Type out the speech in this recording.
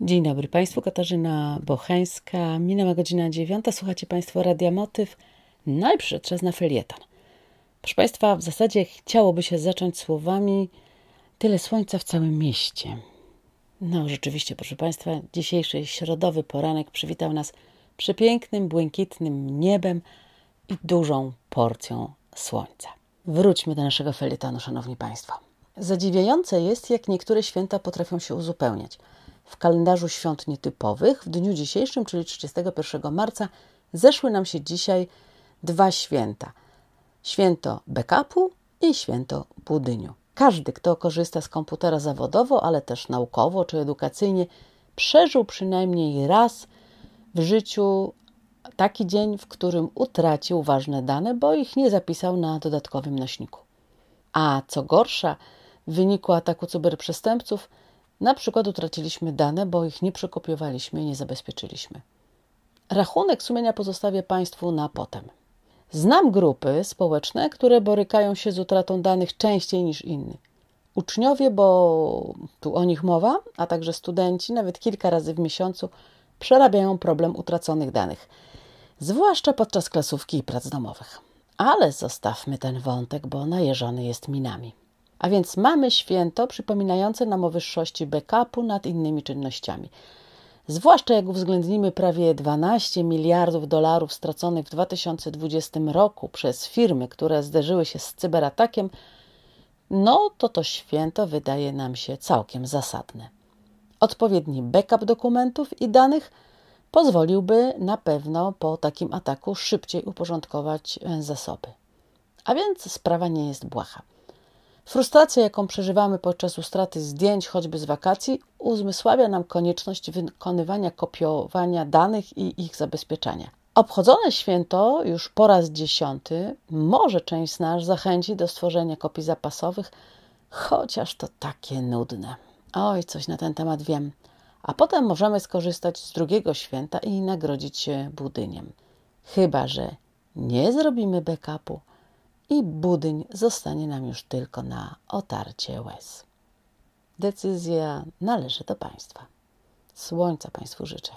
Dzień dobry Państwu, Katarzyna Bocheńska. Minęła godzina dziewiąta. Słuchacie Państwo Radia Motyw. No i przyszedł czas na felieton. Proszę Państwa, w zasadzie chciałoby się zacząć słowami tyle słońca w całym mieście. No rzeczywiście, proszę Państwa, dzisiejszy środowy poranek przywitał nas przepięknym, błękitnym niebem i dużą porcją słońca. Wróćmy do naszego felietonu, Szanowni Państwo. Zadziwiające jest, jak niektóre święta potrafią się uzupełniać – w kalendarzu świąt nietypowych w dniu dzisiejszym, czyli 31 marca, zeszły nam się dzisiaj dwa święta. Święto backupu i święto budyniu. Każdy, kto korzysta z komputera zawodowo, ale też naukowo czy edukacyjnie, przeżył przynajmniej raz w życiu taki dzień, w którym utracił ważne dane, bo ich nie zapisał na dodatkowym nośniku. A co gorsza, w wyniku ataku cyberprzestępców na przykład utraciliśmy dane, bo ich nie przekopiowaliśmy i nie zabezpieczyliśmy. Rachunek sumienia pozostawię Państwu na potem. Znam grupy społeczne, które borykają się z utratą danych częściej niż inni. Uczniowie, bo tu o nich mowa, a także studenci, nawet kilka razy w miesiącu przerabiają problem utraconych danych, zwłaszcza podczas klasówki i prac domowych. Ale zostawmy ten wątek, bo najeżony jest minami. A więc mamy święto przypominające nam o wyższości backupu nad innymi czynnościami. Zwłaszcza jak uwzględnimy prawie 12 miliardów dolarów straconych w 2020 roku przez firmy, które zderzyły się z cyberatakiem, no to to święto wydaje nam się całkiem zasadne. Odpowiedni backup dokumentów i danych pozwoliłby na pewno po takim ataku szybciej uporządkować zasoby. A więc sprawa nie jest błaha. Frustracja, jaką przeżywamy podczas utraty zdjęć, choćby z wakacji, uzmysławia nam konieczność wykonywania kopiowania danych i ich zabezpieczania. Obchodzone święto już po raz dziesiąty może część z nas zachęci do stworzenia kopii zapasowych, chociaż to takie nudne. Oj, coś na ten temat wiem. A potem możemy skorzystać z drugiego święta i nagrodzić się budyniem. Chyba, że nie zrobimy backupu, i budyń zostanie nam już tylko na otarcie łez. Decyzja należy do Państwa. Słońca Państwu życzę.